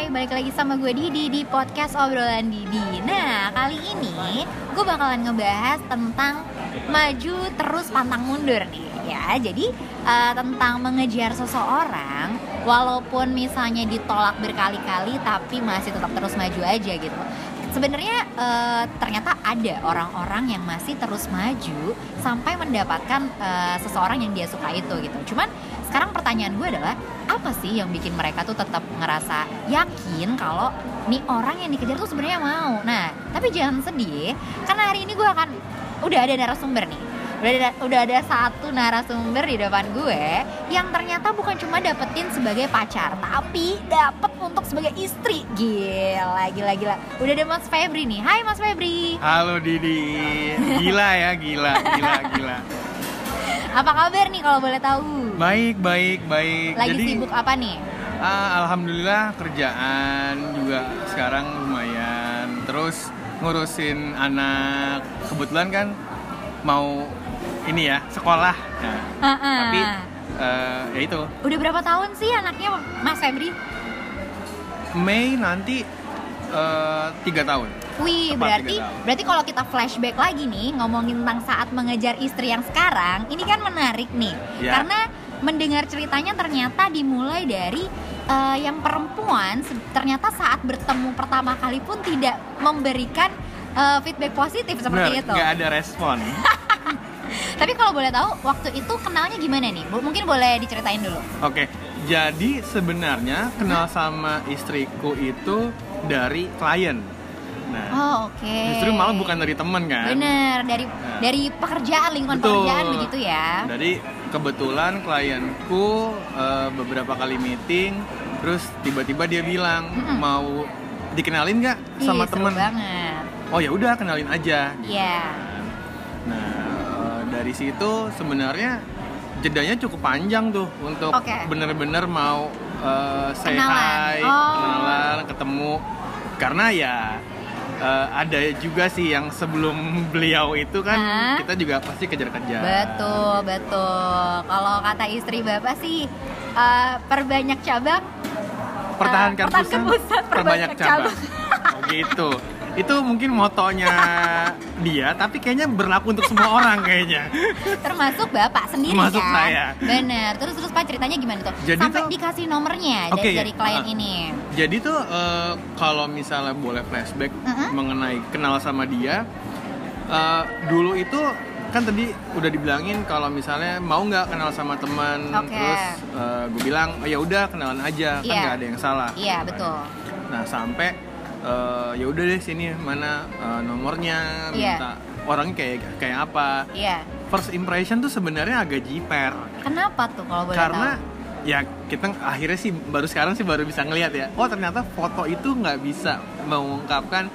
Hai, balik lagi sama gue Didi di podcast obrolan Didi. Nah, kali ini gue bakalan ngebahas tentang maju terus pantang mundur nih Ya, jadi uh, tentang mengejar seseorang Walaupun misalnya ditolak berkali-kali tapi masih tetap terus maju aja gitu. Sebenarnya uh, ternyata ada orang-orang yang masih terus maju sampai mendapatkan uh, seseorang yang dia suka itu gitu. Cuman sekarang pertanyaan gue adalah apa sih yang bikin mereka tuh tetap ngerasa yakin kalau nih orang yang dikejar tuh sebenarnya mau. Nah, tapi jangan sedih karena hari ini gue akan udah ada narasumber nih. Udah ada, udah ada satu narasumber di depan gue yang ternyata bukan cuma dapetin sebagai pacar, tapi dapet untuk sebagai istri. Gila, gila, gila. Udah ada Mas Febri nih. Hai Mas Febri. Halo Didi. Gila ya, gila, gila, gila. Apa kabar nih kalau boleh tahu? Baik, baik, baik. Lagi Jadi, sibuk apa nih? ah, alhamdulillah kerjaan juga sekarang lumayan. Terus ngurusin anak. Kebetulan kan mau ini ya sekolah. Nah, Ha-ha. tapi eh, ya itu Udah berapa tahun sih anaknya Mas Febri? Mei nanti eh, tiga tahun. Wih, Tepat berarti tahun. berarti kalau kita flashback lagi nih ngomongin tentang saat mengejar istri yang sekarang, ini kan menarik nih. Ya. Karena mendengar ceritanya ternyata dimulai dari eh, yang perempuan ternyata saat bertemu pertama kali pun tidak memberikan eh, feedback positif seperti Bener, itu. nggak ada respon. Tapi kalau boleh tahu waktu itu kenalnya gimana nih? Mungkin boleh diceritain dulu. Oke, jadi sebenarnya kenal sama istriku itu dari klien. Nah, Oh, oke. justru malah bukan dari teman kan? Bener, dari Nah. dari pekerjaan lingkungan Betul. pekerjaan begitu ya. Dari kebetulan klienku eh, beberapa kali meeting, terus tiba-tiba dia bilang Mm-mm. mau dikenalin nggak sama temen? banget. Oh ya udah kenalin aja. Iya. Nah, eh, dari situ sebenarnya jedanya cukup panjang tuh untuk Oke. bener-bener mau eh, say Kenalan. hi, Oh. kenalan, ketemu. Karena ya eh, ada juga sih yang sebelum beliau itu kan kita juga pasti kejar-kejar. Betul, betul. Kalau kata istri Bapak sih eh, perbanyak cabang Pertahankan, pertahankan pusat, pusat, perbanyak perbanyak cabang. Oh, gitu. Itu mungkin motonya dia, tapi kayaknya berlaku untuk semua orang kayaknya. termasuk Bapak sendiri Termasuk kan. saya. Bener. Terus terus Pak ceritanya gimana tuh? Jadi Sampai tuh- dikasih nomornya Oke, dari, dari klien Ah. ini. Jadi tuh eh, kalau misalnya boleh flashback Mm-mm. mengenai kenal sama dia, eh, dulu itu kan tadi udah dibilangin kalau misalnya mau nggak kenal sama teman, Oke. terus gue bilang oh, ya udah kenalan aja kan Iya. nggak ada yang salah. Iya, betul. Nah sampai eh, ya udah deh sini mana eh, nomornya, Iya. minta orangnya kayak kayak apa. Iya. First impression tuh sebenarnya agak jiper Kenapa tuh kalau boleh karena tahu? ya kita akhirnya sih baru sekarang sih baru bisa ngelihat ya oh ternyata foto itu nggak bisa mengungkapkan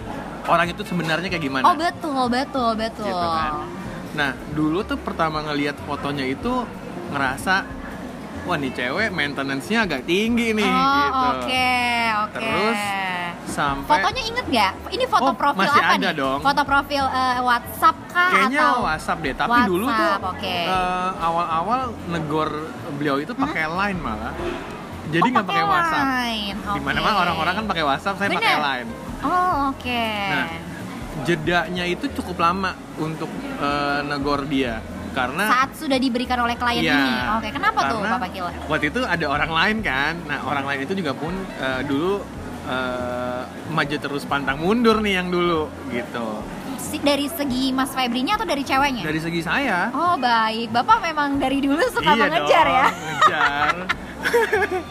orang itu sebenarnya kayak gimana Oh, betul, betul, betul. Gitu kan. nah dulu tuh pertama ngelihat fotonya itu ngerasa wah nih cewek maintenance-nya agak tinggi nih oh, gitu oke, oke. Terus, sampai Fotonya inget nggak? Ini foto Oh, profil masih apa ada nih? dong. Foto profil eh, WhatsApp kah kayaknya atau WhatsApp deh tapi dulu tuh WhatsApp, oke. eh, awal-awal negor beliau itu pakai line malah jadi Oh, nggak pakai WhatsApp Line. di mana orang-orang kan pakai WhatsApp saya pakai line Oh, oke. Nah, jedanya itu cukup lama untuk eh, negor dia karena Saat sudah diberikan oleh klien Iya, ini. Oke, kenapa tuh Bapak Kila? waktu itu ada orang lain kan nah orang lain itu juga pun eh, dulu eh, maju terus pantang mundur nih yang dulu gitu dari segi Mas Febrinya atau dari ceweknya? dari segi saya Oh, baik. Bapak memang dari dulu suka iya mengejar dong, ya. ngejar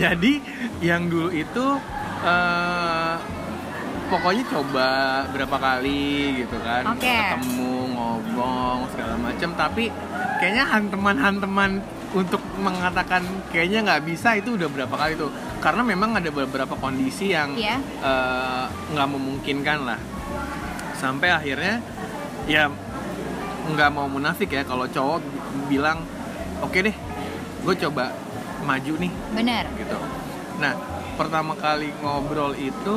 jadi yang dulu itu eh, pokoknya coba berapa kali gitu kan Oke. ketemu ngomong segala macam tapi kayaknya hanteman-hanteman untuk mengatakan kayaknya nggak bisa itu udah berapa kali tuh karena memang ada beberapa kondisi yang Iya. eh, nggak memungkinkan lah sampai akhirnya ya nggak mau munafik ya kalau cowok bi- bilang oke deh gue coba maju nih Bener. gitu nah pertama kali ngobrol itu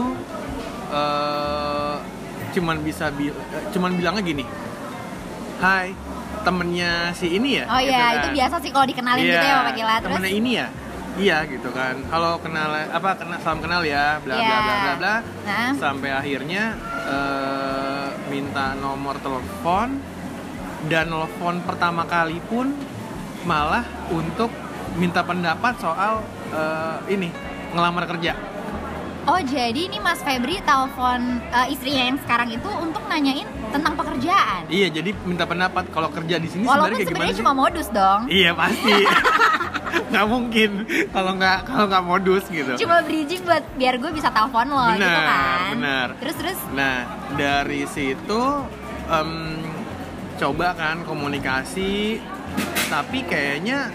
eh cuman bisa eh, cuman bilangnya gini hai temennya si ini ya Oh Gitu iya, kan. itu biasa sih kalau dikenalin Iya, gitu ya Bapak Kila. Terus temennya ini ya iya gitu kan halo kenal apa kenal salam kenal ya bla bla Iya. bla bla bla Nah. sampai akhirnya eh, minta nomor telepon dan telepon pertama kali pun malah untuk minta pendapat soal eh, ini ngelamar kerja Oh jadi ini Mas Febri telepon eh, istrinya yang sekarang itu untuk nanyain tentang pekerjaan. iya jadi minta pendapat kalau kerja di sini Walaupun sebenarnya kayak sebenarnya cuma modus dong. iya pasti nggak mungkin kalau nggak kalau nggak modus gitu Cuma bridging buat biar gue bisa telepon lo gitu Benar, kan. benar. Terus terus Nah, dari situ em, coba kan komunikasi, tapi kayaknya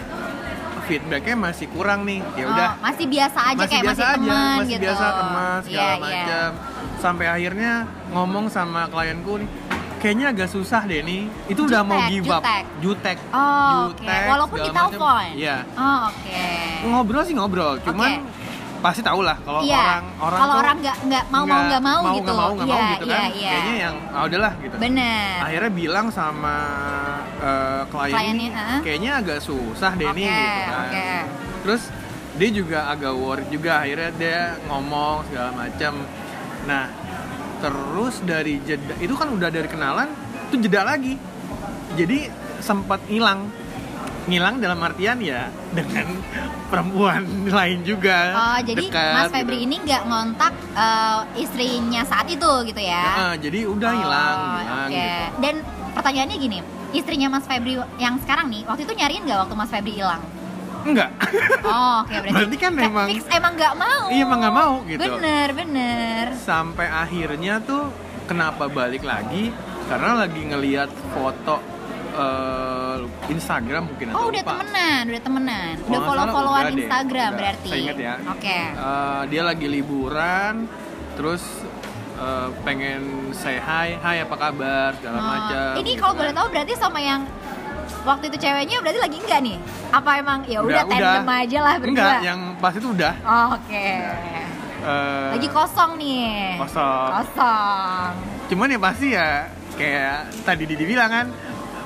feedbacknya masih kurang nih. Ya udah, oh, masih biasa aja masih kayak biasa masih aja, teman masih gitu. biasa teman segala Iya, iya. macam. Sampai akhirnya ngomong sama klienku nih, kayaknya agak susah deh nih. Itu udah mau Jutek, give up. jutek. Jutek. Oh, jutek, Walaupun segala di telepon. Iya. Oh, oke. Ngobrol sih ngobrol, cuman Oke. Pasti tau lah kalau Iya. orang orang Kalau orang nggak nggak mau mau nggak mau, mau gitu. mau nggak mau Iya, gitu iya, kan iya. kayaknya yang ah, udahlah gitu Bener. akhirnya bilang sama eh, klien Kliennya, ini ha? kayaknya agak susah deh Oke, nih gitu kan oke. terus dia juga agak worried juga akhirnya dia ngomong segala macam nah terus dari jeda itu kan udah dari kenalan itu jeda lagi jadi sempat hilang ngilang dalam artian ya dengan perempuan lain juga Oh, jadi dekat, Mas Febri gitu. ini nggak ngontak eh, istrinya saat itu gitu ya? Nah, jadi udah hilang Oh, hilang Oke. gitu. Dan pertanyaannya gini, istrinya Mas Febri yang sekarang nih, waktu itu nyariin nggak waktu Mas Febri hilang? enggak Oh, oke berarti. Berarti kan kayak emang- fix emang nggak mau. Iya, emang nggak mau gitu. Bener bener. sampai akhirnya tuh kenapa balik lagi karena lagi ngelihat foto eh, Instagram mungkin atau Oh udah lupa. temenan, udah temenan, udah nggak follow salah followan udah deh, Instagram udah. berarti. Saya ingat ya. Oke. Eh, dia lagi liburan terus eh, pengen say hi hi apa kabar segala Oh, macam Ini gitu kalau kan. boleh tahu berarti sama yang waktu itu ceweknya berarti lagi enggak nih? Apa emang ya udah tandem aja lah berdua? enggak yang pas itu udah Oh, Oke. eh, Lagi kosong nih. kosong Kosong. cuman ya pasti ya kayak tadi Didi bilang kan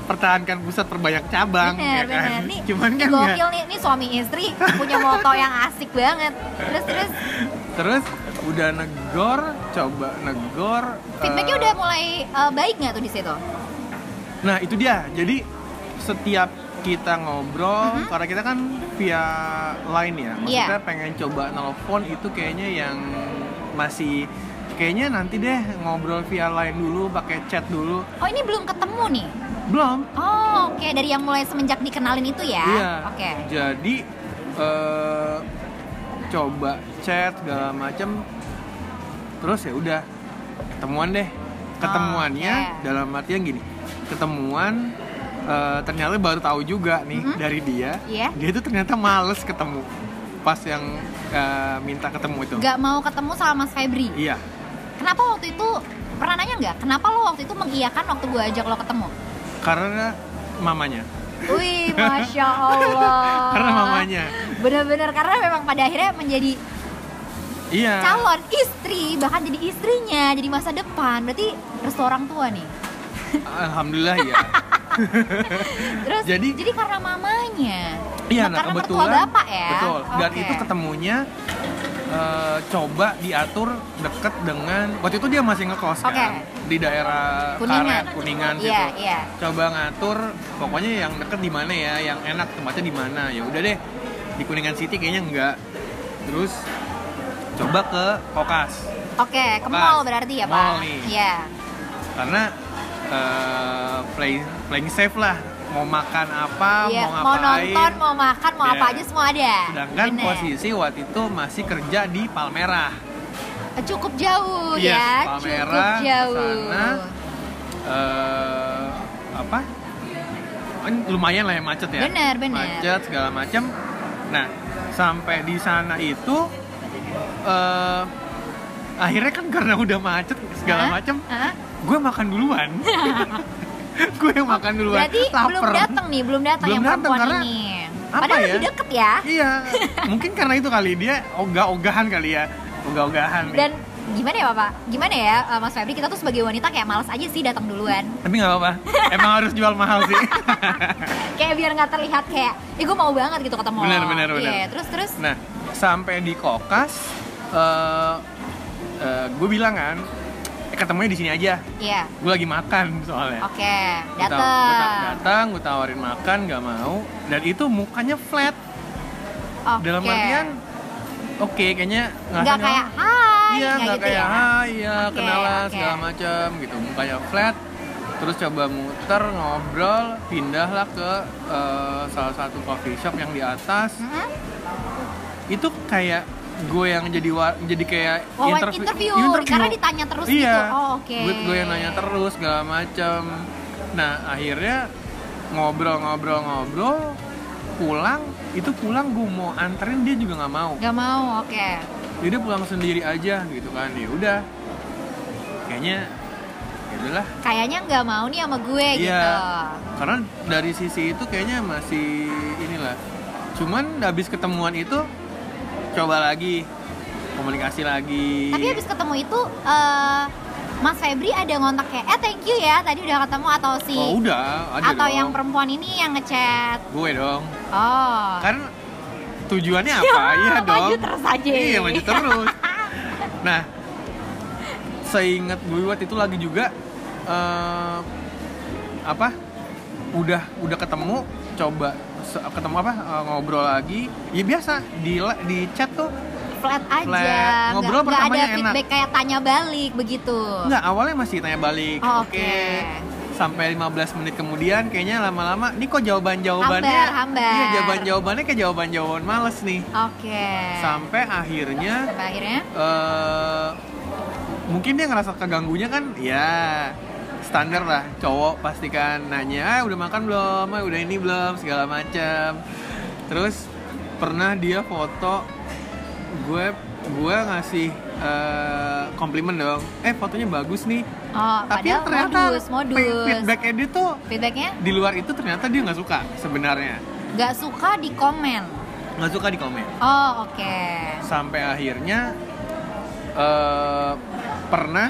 pertahankan pusat perbanyak cabang bener, ya kan bener. Nih, cuman nih kan gokil ya, nih, nih suami istri punya moto yang asik banget. Terus terus terus udah negor coba negor feedbacknya eh, udah mulai eh, baik nggak tuh di situ? nah itu dia jadi setiap kita ngobrol Mhm. karena kita kan via line ya maksudnya Iya. pengen coba nelfon itu kayaknya yang masih kayaknya nanti deh ngobrol via line dulu pakai chat dulu Oh ini belum ketemu nih. Belum Oh oke dari yang mulai semenjak dikenalin itu ya. Iya. Oke. Jadi eh, coba chat segala macem, terus ya udah ketemuan deh. Ketemuannya Oh, oke. dalam artian gini, ketemuan eh, ternyata baru tahu juga nih Mhm. dari dia, Iya. dia itu ternyata males ketemu pas yang eh, minta ketemu itu. Gak mau ketemu sama Mas Febri. Iya, Kenapa waktu itu pernah nanya nggak? Kenapa lo waktu itu mengiyakan waktu gue ajak lo ketemu? Karena mamanya, Wih, masya Allah. karena mamanya. Bener-bener karena memang pada akhirnya menjadi Iya. calon istri, bahkan jadi istrinya, jadi masa depan. Berarti restu orang tua nih. Alhamdulillah ya. Terus Jadi- jadi karena mamanya. Iya, Nah, karena mertua kebetulan bapak ya. Betul. Dan itu ketemunya eh, coba diatur deket dengan waktu itu dia masih ngekos Oke. kan di daerah Kuningan. Karet, Kuningan situ. Iya, iya. Coba ngatur pokoknya yang deket di mana ya, yang enak tempatnya di mana. Ya udah deh. Di Kuningan City kayaknya enggak. Terus coba ke Kokas. Oke, ke Pas. mall berarti ya, Pak? Mall nih. Iya. Karena eh, play playing safe lah. Mau makan apa, Iya, mau mau ngapain. nonton, mau makan, mau Iya. apa aja semua ada. Sedangkan Bener. posisi waktu itu masih kerja di Palmerah. cukup jauh Yes, ya, Palmerah, cukup jauh. sana. eh apa? Kan lumayan lah ya macet ya. Bener, bener. Macet segala macam. Nah, sampai di sana itu eh akhirnya kan karena udah macet segala macam, gue makan duluan. gue yang makan duluan. Berarti belum Lapar. datang nih, belum datang Belum yang perempuan karena ini. apa Padahal ya? lebih deket ya. Iya, mungkin karena itu kali dia ogah-ogahan kali ya, ogah-ogahan nih. Dan gimana ya Bapak? Gimana ya uh, Mas Febri? Kita tuh sebagai wanita kayak malas aja sih datang duluan. Tapi nggak apa-apa. Emang harus jual mahal sih. kayak biar nggak terlihat kayak, eh gue mau banget gitu ketemu. Bener, lo." bener, bener. Iya, terus terus. Nah, sampai di kokas, eh gue bilang kan, eh, ketemunya di sini aja. Iya. Gue lagi makan soalnya. Oke, gua dateng. taw- datang, gue tawarin makan, nggak mau. Dan itu mukanya flat. Oke. Dalam artian, oke, kayaknya nggak kayak hai, Iya, nggak gitu kayak ya. hai, ya Oke, kenalan oke. segala macam gitu. Mukanya flat. Terus coba muter, ngobrol, pindahlah ke eh, salah satu coffee shop yang di atas. Mm-mm. Itu kayak gue yang jadi wa- jadi kayak Oh, interview, karena ditanya terus iya. gitu. Oh, oke. Gue gue yang nanya terus segala macam. Nah, akhirnya ngobrol-ngobrol-ngobrol pulang itu pulang gue mau anterin dia juga nggak mau Gak mau, oke. jadi dia pulang sendiri aja gitu kan ya udah kayaknya ya udahlah Kayaknya nggak mau nih sama gue Iya. gitu. karena dari sisi itu kayaknya masih inilah cuman habis ketemuan itu coba lagi komunikasi lagi. Tapi habis ketemu itu eh, Mas Febri ada ngontak kayak, eh thank you ya tadi udah ketemu atau si oh udah ada atau dong. yang perempuan ini yang ngechat. gue dong. Oh. kan tujuannya apa? Iya dong. Maju terus aja. iya maju terus. Nah seingat gue waktu itu lagi juga eh, apa? Udah udah ketemu coba ketemu apa eh, ngobrol lagi ya biasa di di chat tuh Flat aja. Flat. nggak- Ngobrol nggak ada pertamanya enak. feedback kayak tanya balik begitu. nggak awalnya masih tanya balik Oh, oke oke. sampai 15 menit kemudian kayaknya lama-lama ini kok jawaban jawabannya Hambar, hambar. iya jawaban jawabannya kayak jawaban jawaban males nih Oke. sampai akhirnya Sampai akhirnya eh mungkin dia ngerasa keganggunya kan ya standar lah. Cowok pasti kan nanya ah udah makan belum? Ah udah ini belum? Segala macam terus pernah dia foto gue gue ngasih eh, komplimen dong. Eh fotonya bagus nih. Oh, tapi ternyata modus, modus. fe- feedbacknya dia tuh Feedbacknya? di luar itu ternyata dia nggak suka sebenarnya. Nggak suka di komen. nggak suka di komen. Oh, oke. sampai akhirnya eh pernah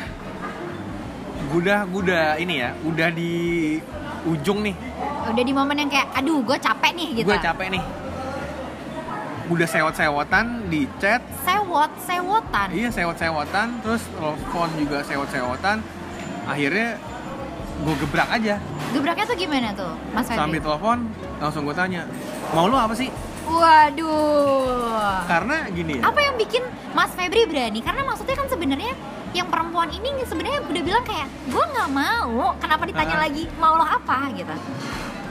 udah udah ini ya udah di ujung nih Udah di momen yang kayak aduh, gue capek nih gitu. gue capek nih udah sewot-sewotan di chat Sewot, sewotan. iya sewot-sewotan terus telepon juga sewot-sewotan akhirnya gue gebrak aja Gebraknya tuh gimana tuh, Mas Febri? sambil telepon langsung gue tanya mau lu apa sih Waduh. karena gini ya Apa yang bikin Mas Febri berani? Karena maksudnya kan sebenarnya yang perempuan ini sebenarnya udah bilang kayak gue nggak mau. Kenapa ditanya Ah. lagi mau lo apa gitu?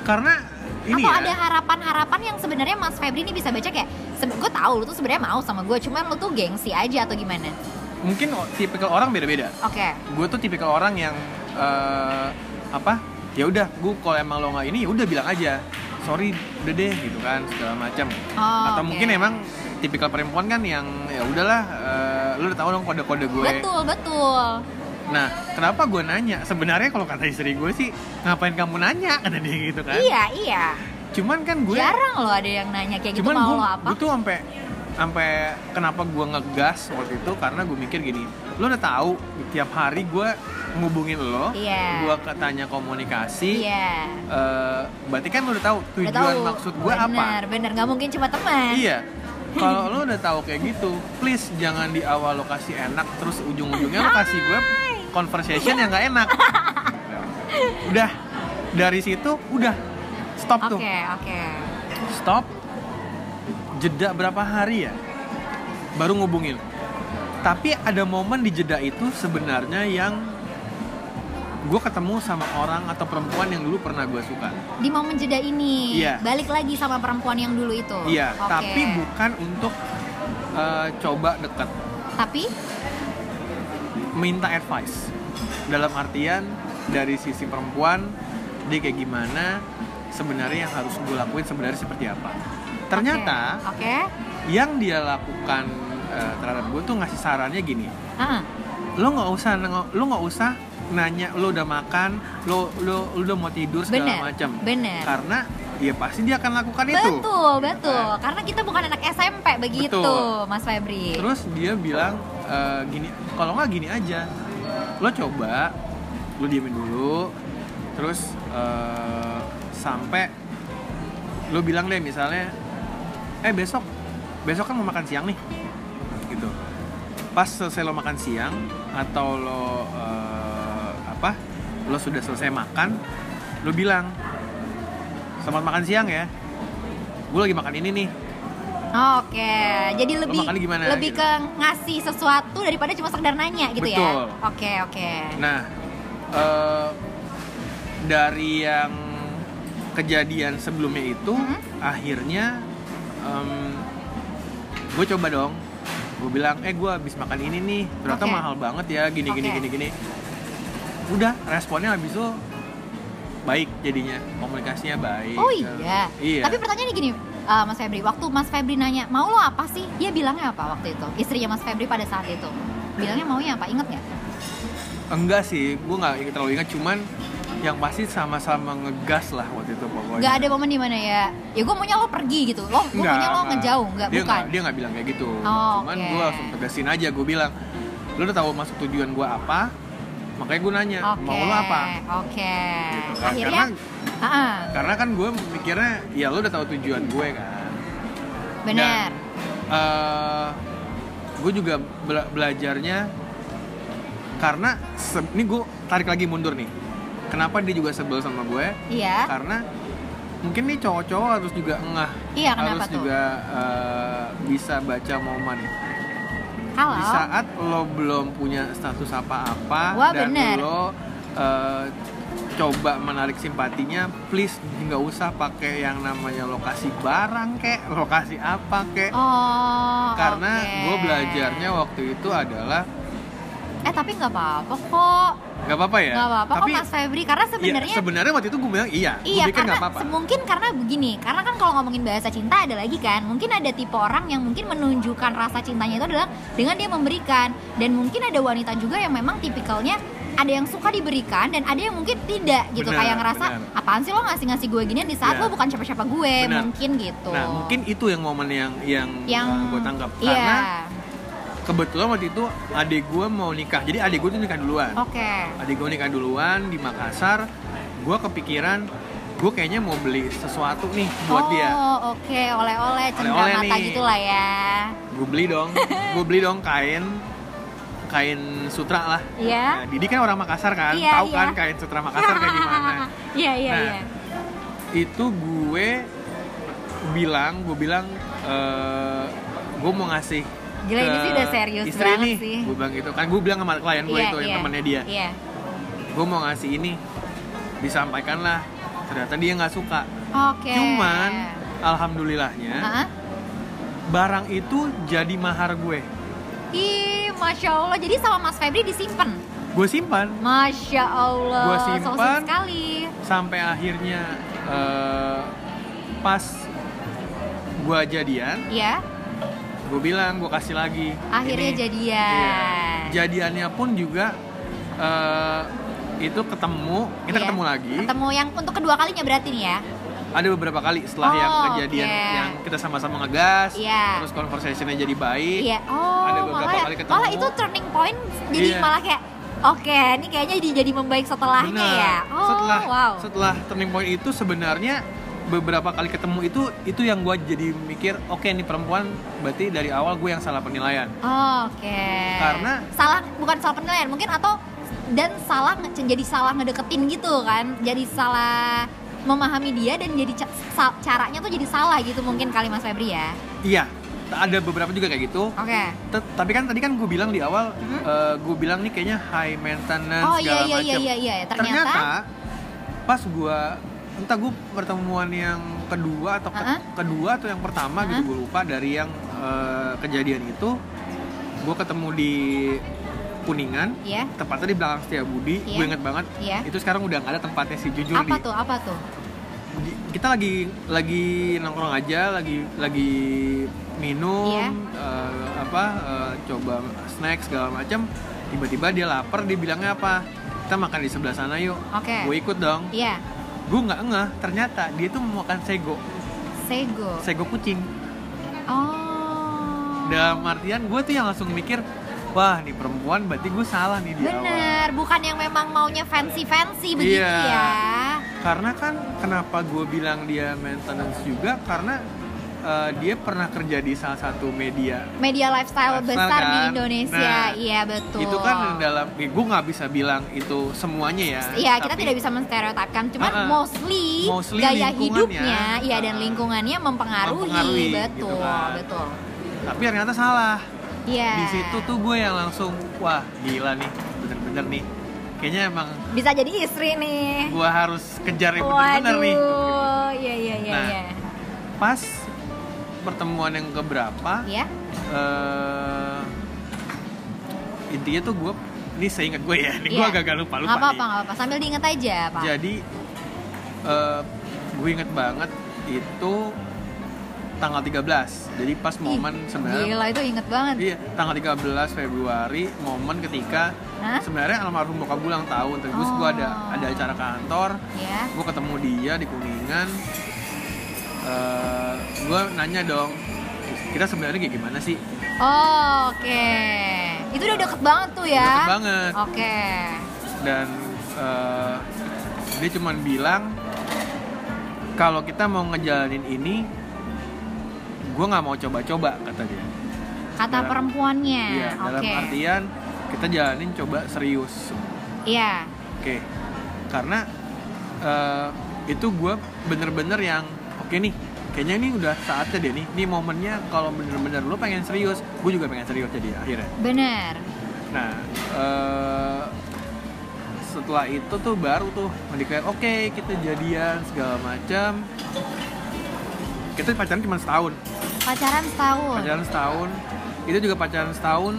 karena ini Atau ya ada harapan-harapan yang sebenarnya Mas Febri ini bisa baca kayak gue tahu lu tuh sebenarnya mau sama gue, cuman lu tuh gengsi aja atau gimana? mungkin tipikal orang beda-beda Oke. gue tuh tipikal orang yang eh, apa ya udah gue kalau emang lo nggak ini ya udah bilang aja sorry udah deh gitu kan segala macam Oh, atau oke. mungkin emang tipikal perempuan kan yang ya udahlah eh, lu udah tahu dong kode-kode gue Betul, betul. nah kenapa gue nanya sebenarnya kalau kata istri gue sih ngapain kamu nanya kata dia gitu kan Iya, iya. cuman kan gue Jarang loh ada yang nanya kayak gitu cuman mau gue lo apa? gue tuh sampai sampai kenapa gue ngegas waktu itu karena gue mikir gini lo udah tahu tiap hari gue ngubungin lo Iya. gue katanya komunikasi Iya. eh, berarti kan lo udah tahu Udah tujuan tahu. maksud gue apa Bener, bener. Nggak mungkin cuma teman. iya kalau lo udah tahu kayak gitu please jangan di awal lo kasih enak terus ujung-ujungnya lo kasih gue conversation yang nggak enak. Udah. Dari situ udah. Stop Oke, tuh oke. stop. Jeda berapa hari ya? Baru ngubungin. Tapi ada momen di jeda itu sebenarnya yang gue ketemu sama orang atau perempuan yang dulu pernah gue suka Di momen jeda ini, Iya. balik lagi sama perempuan yang dulu itu. iya Oke. tapi bukan untuk eh, coba deket Tapi, minta advice dalam artian dari sisi perempuan dia kayak gimana sebenarnya yang harus gue lakuin sebenarnya seperti apa ternyata oke. oke. yang dia lakukan eh, terhadap gue tuh ngasih sarannya gini Ah, lo nggak usah lo nggak usah nanya lo udah makan lo lo, lo udah mau tidur segala macam bener. karena ya pasti dia akan lakukan itu Betul, betul. Nah. Karena kita bukan anak SMP begitu, Betul. Mas Febri. terus dia bilang eh, gini kalau nggak gini aja lo coba lo diemin dulu terus eh, sampai lo bilang deh misalnya eh besok besok kan mau makan siang nih gitu pas selesai lo makan siang atau lo apa lo sudah selesai makan lo bilang selamat makan siang ya gue lagi makan ini nih Oke, jadi lebih gimana, lebih gitu? ke ngasih sesuatu daripada cuma sekedar nanya gitu ya. Betul. Oke, oke. Nah, eh, dari yang kejadian sebelumnya itu, Mhm. akhirnya gue coba dong. Gue bilang, eh gue habis makan ini nih, ternyata Oke. mahal banget ya, gini gini Oke. gini gini. Udah, responnya habis itu baik jadinya, komunikasinya baik. Oh iya. Iya. Tapi pertanyaannya gini, eh, Mas Febri, waktu Mas Febri nanya, mau lo apa sih? Dia bilangnya apa waktu itu? Istrinya Mas Febri pada saat itu. Bilangnya maunya apa? Ingat nggak? Enggak sih, gue nggak terlalu ingat, cuman yang pasti sama-sama ngegas lah waktu itu pokoknya. Nggak ada momen di mana ya, ya gue maunya lo pergi gitu. Lo, gue maunya lo ngejauh, nggak dia bukan? nggak- dia nggak bilang kayak gitu Oh, cuman oke. gue langsung tegasin aja gue bilang lu udah tahu masuk tujuan gue apa makanya gue nanya Oke. mau lu apa Oke. Gitu kan. Akhirnya, karena Ah, ah, karena kan gue mikirnya ya lu udah tahu tujuan gue kan benar. eh gue juga bela- belajarnya karena ini gue tarik lagi mundur nih kenapa dia juga sebel sama gue Iya. karena mungkin nih cowok-cowok harus juga engah Iya, harus tuh? juga eh, bisa baca momen Di saat lo belum punya status apa-apa dan bener. lo eh, coba menarik simpatinya please nggak usah pakai yang namanya lokasi barang kek lokasi apa kek Oh. karena oke. gue belajarnya waktu itu adalah Eh tapi nggak apa-apa kok. nggak apa-apa ya? Nggak apa-apa tapi kok Mas Febri. Karena ya, sebenarnya sebenarnya waktu itu gue bilang iya, gue Iya pikir karena apa-apa. mungkin karena begini karena kan kalau ngomongin bahasa cinta ada lagi kan. Mungkin ada tipe orang yang mungkin menunjukkan rasa cintanya itu adalah dengan dia memberikan. Dan mungkin ada wanita juga yang memang tipikalnya ada yang suka diberikan dan ada yang mungkin tidak gitu. Benar, kayak ngerasa benar. apaan sih lo ngasih ngasih gue ginian di saat Iya. lo bukan siapa-siapa gue? Benar. mungkin gitu. Nah mungkin itu yang momen yang yang, yang gue tangkap iya. Karena kebetulan waktu itu adik gue mau nikah. Jadi adik gue tuh nikah duluan. Oke. Adik gue nikah duluan di Makassar. Gue kepikiran gue kayaknya mau beli sesuatu nih buat oh dia oke. Oleh-oleh cendera mata nih. gitu lah ya. Gue beli dong. Gue beli dong kain kain sutra lah. Iya. Nah, Didi kan orang Makassar kan? Iya, tahu iya. kan kain sutra Makassar kayak gimana iya iya Nah, iya itu gue bilang gue bilang eh gue mau ngasih Gila, ini sih udah serius istri banget nih. sih. gue bilang gitu kan gue bilang sama klien gue Iya, itu yang iya. temannya dia iya gue mau ngasih ini disampaikan lah ternyata dia nggak suka Oke. cuman alhamdulillahnya Hah? barang itu jadi mahar gue Ih, masya Allah. Jadi sama Mas Febri disimpan. gue simpan Masya Allah. So sweet simpan. sekali. sampai akhirnya eh, pas gue jadian Ya, gue bilang gue kasih lagi akhirnya Ini. jadian. Iya. Jadiannya pun juga eh, itu ketemu, kita Iya. ketemu lagi. Ketemu yang untuk kedua kalinya berarti nih ya. Ada beberapa kali setelah Oh, yang kejadian oke. yang kita sama-sama ngegas, Iya. terus conversationnya jadi baik. Iya. Oh, Ada beberapa malah, kali ketemu. malah itu turning point. Jadi Iya. malah kayak Oke, ini kayaknya jadi, jadi membaik setelahnya Benar. ya. Oh, setelah wow. setelah turning point itu sebenarnya beberapa kali ketemu itu itu yang gue jadi mikir oke nih perempuan berarti dari awal gue yang salah penilaian Oh, Oke. Karena- salah bukan salah penilaian mungkin atau dan salah jadi salah ngedeketin gitu kan. Jadi salah memahami dia dan jadi ca- caranya tuh jadi salah gitu mungkin kali Mas Febri ya. iya ada beberapa juga kayak gitu Oke. T- tapi kan tadi kan gue bilang di awal Mhm. gue bilang nih kayaknya high maintenance Oh iya iya iya macem. iya iya. Ternyata, ternyata pas gue entah gue pertemuan yang kedua atau ke- Uh-uh. kedua atau yang pertama gitu Uh-uh. gue lupa dari yang eh, kejadian itu gue ketemu di kuningan Iya. tepatnya di belakang Setiabudi Iya. gue inget banget Iya. itu sekarang udah nggak ada tempatnya sih jujur Apa di- tuh? Apa tuh? di- kita lagi lagi nongkrong aja lagi lagi minum Iya. eh, apa eh, coba snack segala macam tiba-tiba dia lapar dia bilangnya apa kita makan di sebelah sana yuk Oke. gue ikut dong Iya. Gue nggak ngeh ternyata dia tuh mau makan sego Sego. sego kucing Oh. dalam artian gue tuh yang langsung mikir wah nih perempuan berarti gue salah nih di awal Bener, bukan yang memang maunya fancy-fancy begitu Iya. ya. karena kan kenapa gue bilang dia maintenance juga karena eh, dia pernah kerja di salah satu media Media lifestyle, Lifestyle besar di kan. Indonesia, Nah, iya betul. itu kan dalam gue nggak bisa bilang itu semuanya ya Iya, kita tidak bisa menstereotipkan, cuman Uh-uh. mostly, Mostly gaya hidupnya, iya dan uh, lingkungannya mempengaruhi, mempengaruhi, betul, gitu kan. betul. tapi ternyata salah Iya. di situ tuh gue yang langsung wah gila nih bener-bener nih kayaknya emang bisa jadi istri nih. gue harus kejar yang bener-bener nih iya iya iya Nah. iya. pas pertemuan yang keberapa Ya, eh intinya tuh gue ini seingat gue ya ini gue Iya. agak lupa lupa nggak apa-apa nggak apa-apa. Sambil diinget aja, Pak. jadi eh gue inget banget itu tanggal 13 jadi pas Ih, momen sebenarnya Gila itu inget banget. iya tanggal 13 Februari momen ketika Hah? sebenarnya almarhum bokap gue ulang tahun terus gue ada Oh. ada acara kantor Ya. gue ketemu dia di kuningan Eh gue nanya dong kita sebenarnya kayak gimana sih Oh, oke. Itu udah deket banget tuh ya. Deket banget. Oke. dan eh, dia cuman bilang kalau kita mau ngejalanin ini gue nggak mau coba-coba kata dia Kata Dalam- perempuannya. Iya, Oke. dalam artian kita jalanin coba serius Iya. oke karena eh, itu gue bener-bener yang oke nih kayaknya ini udah saatnya deh nih ini momennya kalau bener-bener lo pengen serius gue juga pengen serius jadi akhirnya Bener. Nah, eh, setelah itu tuh baru tuh mendeklar oke kita jadian segala macam. Kita pacaran cuma setahun, Pacaran setahun. pacaran setahun. Itu juga pacaran setahun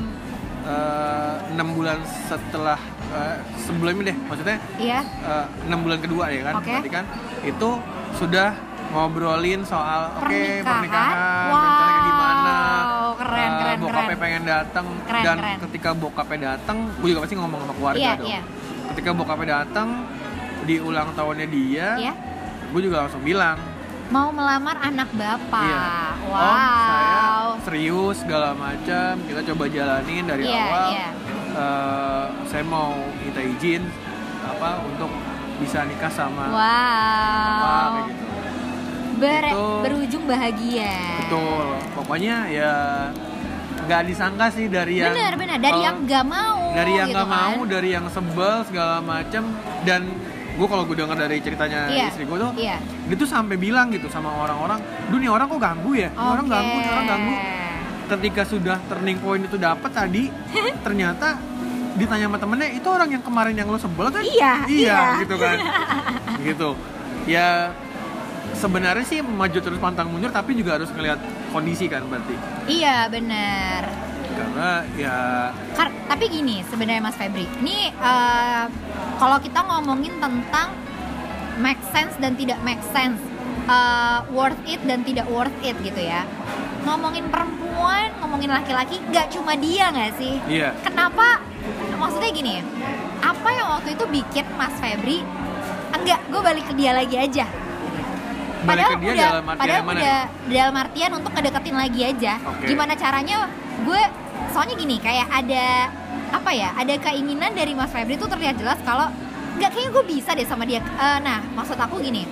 eh, enam bulan setelah eh, sebelum ini deh, maksudnya Iya. eh, enam bulan kedua ya kan, Oke. berarti kan itu sudah ngobrolin soal oke Pernikahan? pernikahan, Wow, rencananya gimana, keren, eh, keren, bokapnya keren. pengen datang dan keren. ketika bokapnya datang, gue juga pasti ngomong sama keluarga Iya, dong. iya. Ketika bokapnya datang di ulang tahunnya dia, Iya. gue juga langsung bilang, Mau melamar anak bapak. iya, Wow. om saya serius segala macam, kita coba jalanin dari Iya, awal. iya. Eh, saya mau minta izin apa untuk bisa nikah sama Wow. apa kayak gitu. Ber- Itu- berujung bahagia. Betul, pokoknya ya nggak disangka sih dari yang Bener bener dari kalau- yang gak mau. dari yang gitu nggak kan. mau, dari yang sebel segala macem dan gue kalau gue dengar dari ceritanya Iya, istri gue tuh, Iya. dia tuh sampai bilang gitu sama orang-orang, duh nih orang kok ganggu ya, Ini orang ganggu, orang ganggu. Ketika sudah turning point itu dapat tadi, ternyata ditanya sama temennya itu orang yang kemarin yang lo sebel kan? Iya, iya, iya. gitu kan, gitu. Ya sebenarnya sih maju terus pantang mundur tapi juga harus ngelihat kondisi kan berarti Iya bener. karena ya Kar- tapi gini sebenarnya Mas Febri, ini eh, kalau kita ngomongin tentang make sense dan tidak make sense, eh, worth it dan tidak worth it gitu ya. Ngomongin perempuan, ngomongin laki-laki, nggak cuma dia nggak sih? iya Kenapa? Maksudnya gini, apa yang waktu itu bikin Mas Febri enggak, gue balik ke dia lagi aja. Ke dia udah, dalam artian padahal mana udah dalam artian untuk ngedeketin lagi aja. Oke. Gimana caranya? Gue soalnya gini, kayak ada apa ya? Ada keinginan dari Mas Febri tuh terlihat jelas kalau nggak kayaknya gue bisa deh sama dia. Eh, nah, maksud aku gini,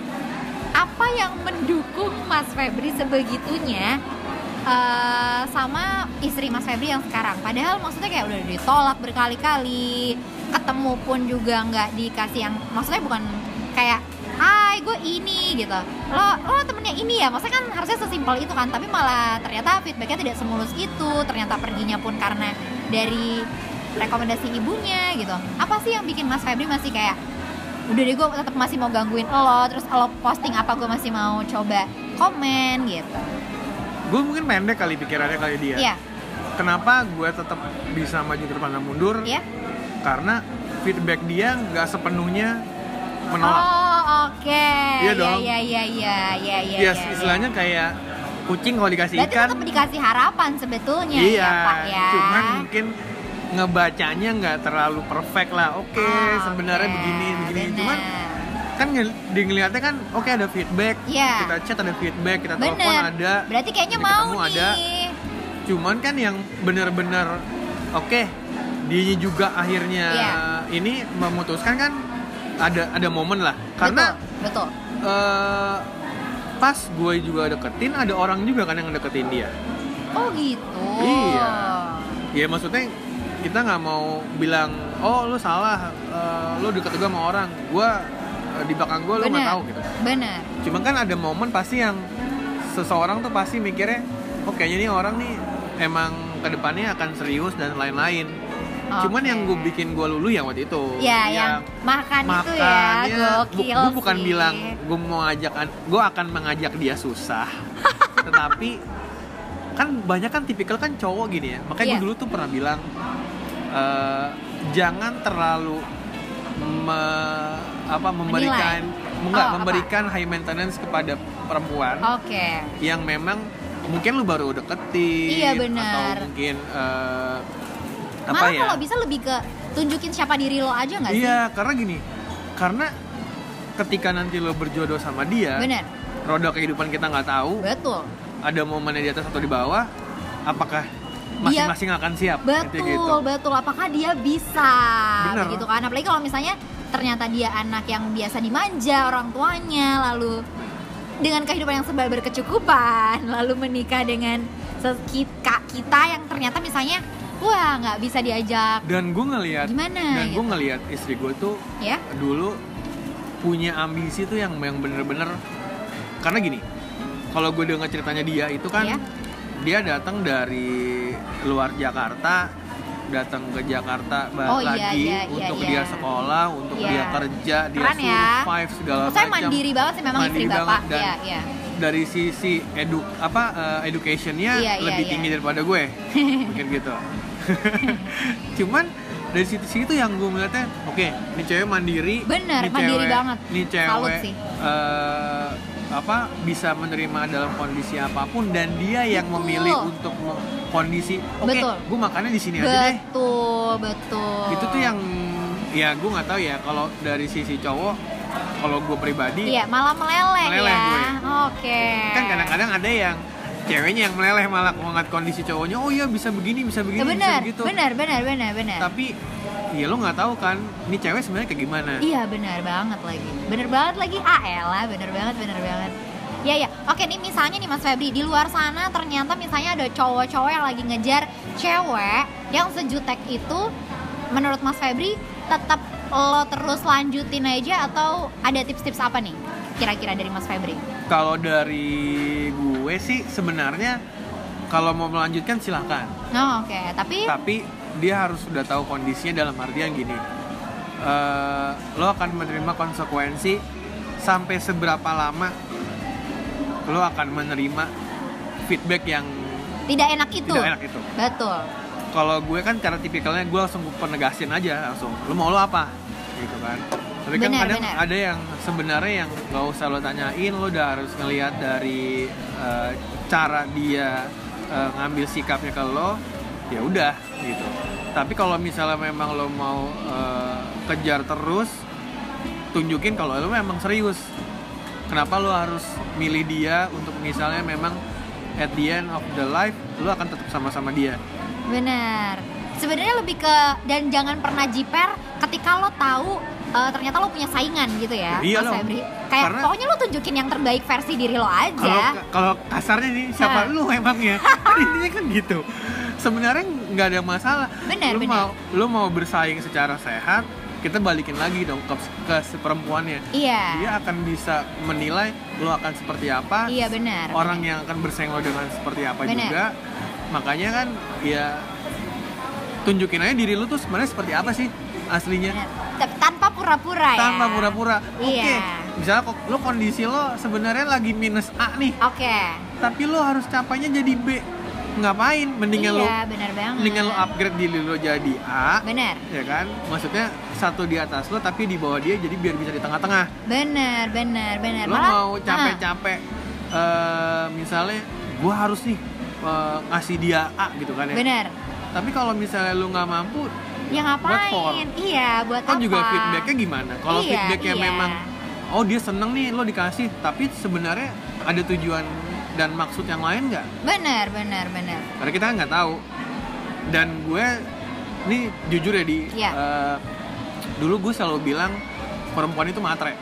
apa yang mendukung Mas Febri sebegitunya eh, sama istri Mas Febri yang sekarang? Padahal maksudnya kayak udah ditolak berkali-kali, ketemu pun juga nggak dikasih yang, maksudnya bukan kayak Hai, gue ini gitu. Lo, lo temennya ini ya. Maksudnya kan harusnya sesimpel itu kan. Tapi malah ternyata feedbacknya tidak semulus itu. Ternyata perginya pun karena dari rekomendasi ibunya gitu. Apa sih yang bikin Mas Febri masih kayak udah deh gue tetap masih mau gangguin lo terus lo posting apa gue masih mau coba komen gitu gue mungkin pendek kali pikirannya kali dia iya kenapa gue tetap bisa maju ke depan dan mundur iya karena feedback dia nggak sepenuhnya menolak. Oh oke. Iya dong. iya iya iya iya iya ya iya, istilahnya kayak kucing kalau dikasih berarti ikan. tetap dikasih harapan sebetulnya iya ya pak ya. cuman mungkin ngebacanya nggak terlalu perfect lah. Oke Oh, sebenarnya oke, begini begini. Bener. cuman kan di ngeliatnya kan oke ada feedback. Iya. kita chat ada feedback kita telepon bener ada. Berarti kayaknya mau nih. Ada. cuman kan yang benar-benar oke dia juga akhirnya Iya. ini memutuskan kan ada ada momen lah karena betul, betul. eh, pas gue juga deketin ada orang juga kan yang deketin dia Oh gitu. Iya. ya maksudnya kita nggak mau bilang oh lu salah eh, lu deket juga sama orang gue eh, di belakang gue lu nggak tahu gitu Bener. cuma kan ada momen pasti yang seseorang tuh pasti mikirnya oh kayaknya nih orang nih emang ke depannya akan serius dan lain-lain cuman Oke. yang gue bikin gue lulu yang waktu itu Ya, yang makan itu ya, makanya gokil gue bukan sih. bilang gue mau ngajak gue akan mengajak dia susah tetapi kan banyak kan tipikal kan cowok gini ya makanya Iya. gue dulu tuh pernah bilang eh, jangan terlalu me- apa memberikan enggak Oh, apa? memberikan high maintenance kepada perempuan Oke. yang memang mungkin lu baru deketin Iya, atau mungkin eh, apa Malah ya kalau bisa lebih ke tunjukin siapa diri lo aja nggak sih? Iya, karena gini, karena ketika nanti lo berjodoh sama dia, Bener. roda kehidupan kita nggak tahu, Betul. ada momennya di atas atau di bawah, apakah masing-masing akan siap? Betul, gitu. betul. Apakah dia bisa? Bener. Begitu kan? Apalagi kalau misalnya ternyata dia anak yang biasa dimanja orang tuanya, lalu dengan kehidupan yang serba berkecukupan, lalu menikah dengan kita, kita yang ternyata misalnya, wah nggak bisa diajak, Dan gue ngelihat, Gimana dan gue gitu? ngelihat istri gue tuh ya? dulu punya ambisi tuh yang yang bener-bener karena gini, kalau gue dengar ceritanya dia itu kan Iya. dia datang dari luar Jakarta datang ke Jakarta Oh, iya, lagi iya, iya, untuk iya. dia sekolah, untuk Iya. dia kerja, dia Keren ya. survive segala Saya macam. mandiri banget sih memang istri Mandiri bapak, banget, dan ya, ya. dari sisi edu apa eh, educationnya Iya, iya, lebih iya. tinggi daripada gue, mungkin gitu. Cuman dari situ-situ yang gue melihatnya, oke, ini cewek mandiri, Bener, ini mandiri cewek- banget. Ini cewek sih. eh, apa bisa menerima dalam kondisi apa pun dan dia yang Betul. memilih untuk kondisi oke Betul. gue makannya di sini aja deh Betul, betul. itu tuh yang ya gue nggak tahu ya kalau dari sisi cowok kalau gue pribadi Iya, malah meleleh, Meleleh ya. Oke. kan kadang-kadang ada yang ceweknya yang meleleh malah melihat kondisi cowoknya oh iya bisa begini bisa begini Ya, benar, bisa begitu benar, benar, benar, benar. tapi ya lo nggak tahu kan ini cewek sebenarnya kayak gimana Iya, benar banget lagi. Benar banget lagi. Ah, elah, benar banget, benar banget. Ya ya, oke nih misalnya nih Mas Febri di luar sana ternyata misalnya ada cowok-cowok yang lagi ngejar cewek yang sejutek itu, menurut Mas Febri tetap lo terus lanjutin aja atau ada tips-tips apa nih kira-kira dari Mas Febri? kalau dari gue sih sebenarnya kalau mau melanjutkan silahkan. Oh, oke, tapi tapi dia harus sudah tahu kondisinya dalam artian gini. Eh, lo akan menerima konsekuensi sampai seberapa lama lo akan menerima feedback yang tidak enak itu. tidak enak itu. Betul. kalau gue kan cara tipikalnya gue langsung penegasin aja langsung lo mau lo apa? Gitu kan tapi kan kadang benar. ada yang sebenarnya yang gak usah lo tanyain lo udah harus ngelihat dari eh, cara dia eh, ngambil sikapnya ke lo ya udah gitu tapi kalau misalnya memang lo mau eh, kejar terus tunjukin kalau lo memang serius kenapa lo harus milih dia untuk misalnya memang at the end of the life lo akan tetap sama-sama dia Benar. Sebenarnya lebih ke dan jangan pernah jiper ketika lo tahu eh, ternyata lo punya saingan gitu ya, Iya Mas. Febri. Kayak Karena- pokoknya lo tunjukin yang terbaik versi diri lo aja. kalau kasarnya nih siapa Nah. lu emangnya kan intinya kan gitu sebenarnya nggak ada masalah Benar, lu benar. mau lu mau bersaing secara sehat kita balikin lagi dong ke, ke si perempuannya Iya. dia akan bisa menilai lo akan seperti apa Iya benar. orang benar. yang akan bersaing lo dengan seperti apa Benar. juga makanya kan ya tunjukin aja diri lu tuh sebenarnya seperti apa sih aslinya Benar. Tapi tanpa pura-pura ya. tanpa pura-pura oke Iya. misalnya kok lo kondisi lo sebenarnya lagi minus A nih Oke. tapi lo harus capainya jadi B ngapain mendingan lo iya, benar banget. mendingan lo upgrade diri lo jadi A Benar. ya kan maksudnya satu di atas lo tapi di bawah dia jadi biar bisa di tengah-tengah Benar, benar, benar. lo Malah- mau capek-capek eh, misalnya gua harus nih eh, ngasih dia A gitu kan ya benar. tapi kalau misalnya lo nggak mampu Ya for? ngapain? Iya, buat kan apa? juga feedbacknya gimana kalau Iya, feedbacknya iya. memang oh dia seneng nih lo dikasih tapi sebenarnya ada tujuan dan maksud yang lain nggak Benar, benar, benar. karena kita nggak tahu dan gue ini jujur ya di Iya. eh, dulu gue selalu bilang perempuan itu matre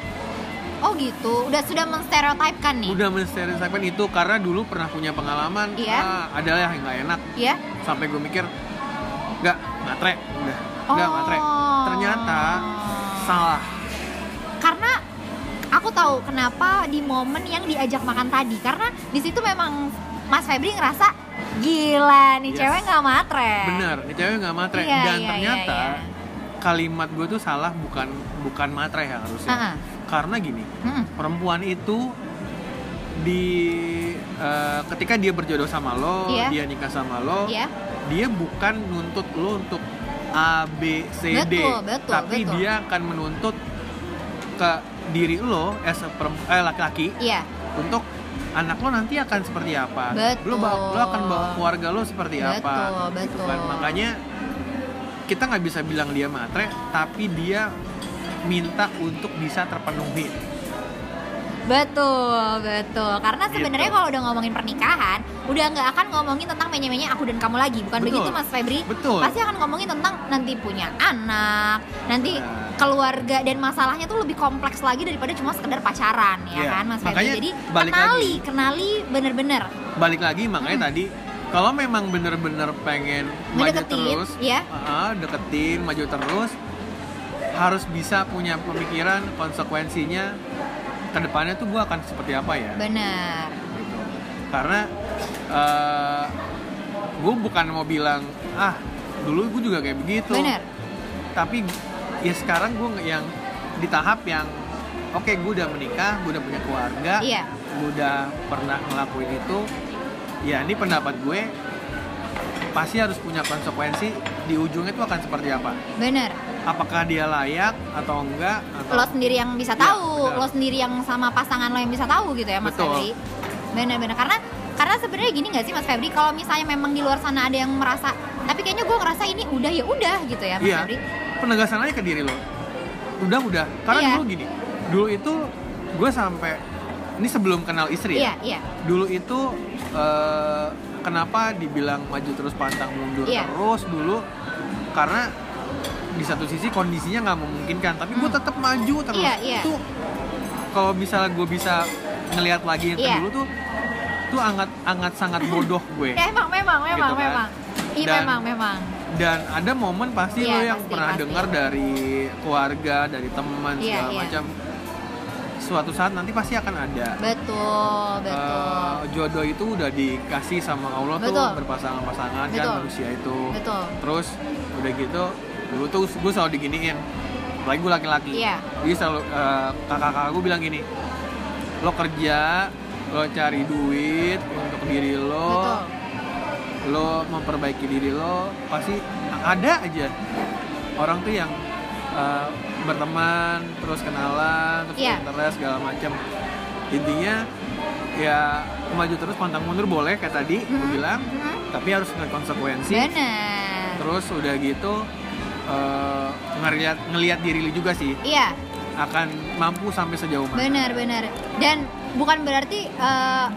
Oh gitu, udah sudah menstereotipkan nih. udah menstereotipkan itu karena dulu pernah punya pengalaman Iya. ah, adalah yang nggak enak Ya? sampai gue mikir nggak matre udah nggak Oh. matre ternyata salah Karena aku tahu kenapa di momen yang diajak makan tadi karena di situ memang Mas Febri ngerasa gila nih Yes. cewek nggak matre. bener nih cewek nggak matre Iya, dan iya, ternyata iya, kalimat gue tuh salah bukan bukan matre ya harusnya Ah, ah. karena gini Mm-mm. perempuan itu di eh, ketika dia berjodoh sama lo Iya. dia nikah sama lo Iya. Dia bukan nuntut lo untuk A B C D Betul, betul, tapi betul. dia akan menuntut ke diri lo as a eh, laki-laki Iya. untuk anak lo nanti akan seperti apa Betul. lo bawa- lo akan bawa keluarga lo seperti apa Betul, gitu betul. kan makanya kita nggak bisa bilang dia matre tapi dia minta untuk bisa terpenuhi Betul, betul. Karena Gitu. sebenarnya kalau udah ngomongin pernikahan, udah nggak akan ngomongin tentang menye-menye aku dan kamu lagi, bukan Betul. begitu Mas Febri? Betul. Pasti akan ngomongin tentang nanti punya anak, nanti Nah. keluarga dan masalahnya tuh lebih kompleks lagi daripada cuma sekedar pacaran, ya Iya. kan Mas Febri? Makanya Jadi balik kenali, kenali bener-bener. balik lagi makanya Hmm. tadi kalau memang bener-bener pengen maju terus ya. ah, deketin maju terus harus bisa punya pemikiran konsekuensinya ke depannya tuh gue akan seperti apa ya Bener. gitu. karena gue bukan mau bilang ah dulu gue juga kayak begitu Bener. tapi ya sekarang gue yang di tahap yang oke gue udah menikah gue udah punya keluarga Iya. gue udah pernah ngelakuin itu ya ini pendapat gue pasti harus punya konsekuensi di ujungnya itu akan seperti apa Bener. apakah dia layak atau enggak atau Lo sendiri yang bisa Iya, tahu, bener. lo sendiri yang sama pasangan lo yang bisa tahu gitu ya Mas Betul. Febri. Bener-bener karena karena sebenarnya gini nggak sih Mas Febri kalau misalnya memang di luar sana ada yang merasa tapi kayaknya gue ngerasa ini udah ya udah gitu ya Mas Iya. Febri. penegasan aja ke diri lo udah udah karena Iya. dulu gini dulu itu gue sampai ini sebelum kenal istri Iya, ya iya. dulu itu eh, kenapa dibilang maju terus pantang mundur Iya. terus dulu karena di satu sisi kondisinya nggak memungkinkan tapi gue Hmm. tetap maju terus Iya, iya. itu kalau misalnya gue bisa ngelihat lagi yang Iya. dulu tuh tuh sangat sangat sangat bodoh gue Ya emang memang memang Gitu kan. memang. Iya memang memang. dan ada momen pasti Iya, lo yang pasti, pernah dengar dari keluarga dari teman Iya, segala iya. macam suatu saat nanti pasti akan ada Betul, betul. Eh, jodoh itu udah dikasih sama Allah Betul. tuh berpasangan-pasangan kan manusia itu Betul. terus udah gitu dulu tuh gue selalu diginiin lagi gue laki-laki Iya. jadi selalu eh, kakak-kakak gue bilang gini lo kerja lo cari duit untuk diri lo Betul. lo memperbaiki diri lo pasti ada aja orang tuh yang uh, berteman terus kenalan terus Iya. interest segala macam intinya ya maju terus pantang mundur boleh kayak tadi gue Mhm. bilang Mhm. tapi harus dengan konsekuensi Bener. terus udah gitu uh, ngeliat ngeliat diri lu juga sih Iya, akan mampu sampai sejauh mana benar benar. Dan bukan berarti eh,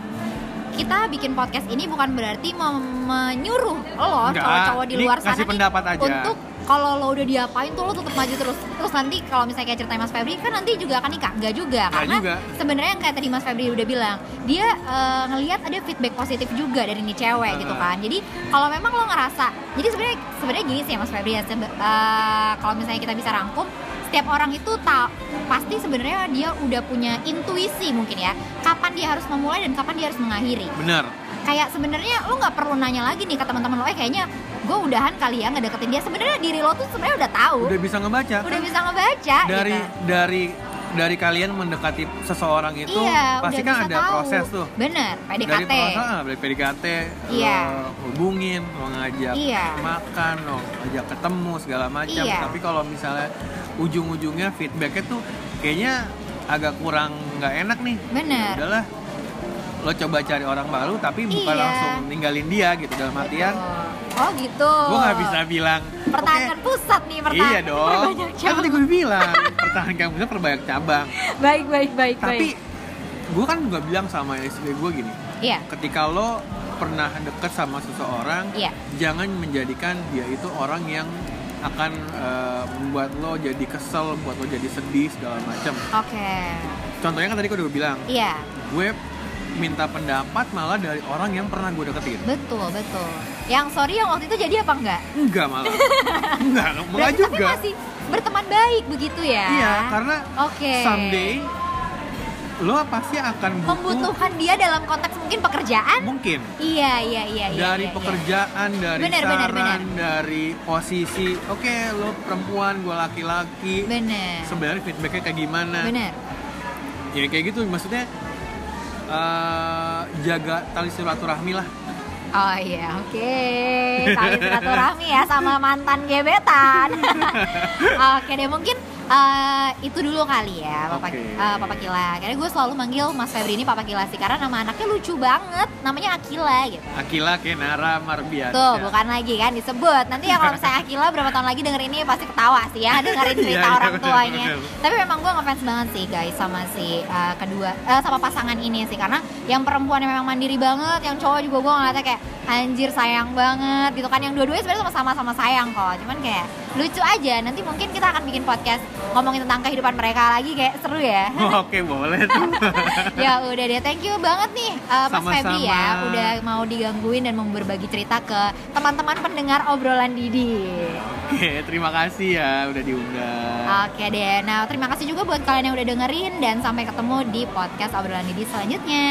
kita bikin podcast ini bukan berarti menyuruh lo cowok-cowok di luar sana nih pendapat aja. untuk kalau lo udah diapain tuh lo tetap maju terus. Terus nanti kalau misalnya kayak ceritanya Mas Febri kan nanti juga akan nikah. Enggak juga Nggak karena sebenarnya yang kayak tadi Mas Febri udah bilang dia eh, ngelihat ada feedback positif juga dari nih cewek gitu Ah. kan. Jadi kalau memang lo ngerasa jadi sebenarnya sebenarnya gini sih ya Mas Febri ya eh, kalau misalnya kita bisa rangkum setiap orang itu tak pasti sebenarnya dia udah punya intuisi mungkin ya kapan dia harus memulai dan kapan dia harus mengakhiri. Bener kayak sebenarnya lo nggak perlu nanya lagi nih ke teman-teman lo eh kayaknya gue udahan kali ya ngedeketin dia sebenarnya diri lo tuh sebenarnya udah tahu udah bisa ngebaca udah bisa ngebaca dari gitu. dari dari kalian mendekati seseorang itu iya pasti kan ada tahu. proses tuh bener dari PDKT proses ah, dari PDKT Iya. lo hubungin lo ngajak Iya. makan lo ngajak ketemu segala macam Iya. tapi kalau misalnya ujung-ujungnya feedbacknya tuh kayaknya agak kurang nggak enak nih bener udahlah lo coba cari orang baru tapi bukan Iya. langsung ninggalin dia gitu dalam artian oh gitu gue nggak bisa bilang pertahankan "Oke, pusat nih pertahankan iya dong perbanyak kan cabang. tadi gue bilang pertahankan pusat perbanyak cabang baik baik baik tapi gue kan juga bilang sama istri gue gini iya ketika lo pernah deket sama seseorang Iya. jangan menjadikan dia itu orang yang akan eh, membuat lo jadi kesel, buat lo jadi sedih segala macam. Oke. Contohnya kan tadi gue udah bilang, Iya, gue minta pendapat malah dari orang yang pernah gue deketin. betul, betul. Yang sorry yang waktu itu jadi apa enggak? Enggak malah. Enggak, enggak Berarti tapi juga. masih berteman baik begitu ya? Iya, karena Oke. someday lo pasti akan butuh membutuhkan dia dalam konteks mungkin pekerjaan? mungkin Iya, iya, iya, iya. dari iya, iya. pekerjaan, dari Bener, saran, bener, bener. dari posisi. Oke, lo perempuan, gue laki-laki. Bener. Sebenarnya feedbacknya kayak gimana? Bener. Ya kayak gitu, maksudnya eh, jaga tali silaturahmi lah. Oh iya, oke. Tali silaturahmi ya sama mantan gebetan. oke deh, mungkin eh, itu dulu kali ya, Papa, Oke. eh, Papa Kila. Karena gue selalu manggil Mas Febri ini Papa Kila sih, karena nama anaknya lucu banget. Namanya Akila gitu. Akila Kenara Marbiansyah. Tuh, bukan lagi kan disebut. Nanti ya kalau misalnya Akila berapa tahun lagi denger ini pasti ketawa sih ya, dengerin cerita Iya, iya, orang betul, tuanya. betul. Tapi memang gue ngefans banget sih guys sama si uh, kedua eh, sama pasangan ini sih karena yang perempuan yang memang mandiri banget, yang cowok juga gue ngeliatnya kayak anjir sayang banget gitu kan. Yang dua-duanya sebenarnya sama-sama sama sayang kok. Cuman kayak lucu aja. Nanti mungkin kita akan bikin podcast ngomongin tentang kehidupan mereka lagi kayak seru ya. Oke, boleh tuh. ya udah deh, thank you banget nih uh, Mas. Febri ya udah mau digangguin dan mau berbagi cerita ke teman-teman pendengar obrolan Didi. Oke, terima kasih ya udah diundang. Oke deh, nah terima kasih juga buat kalian yang udah dengerin dan sampai ketemu di podcast obrolan Didi selanjutnya.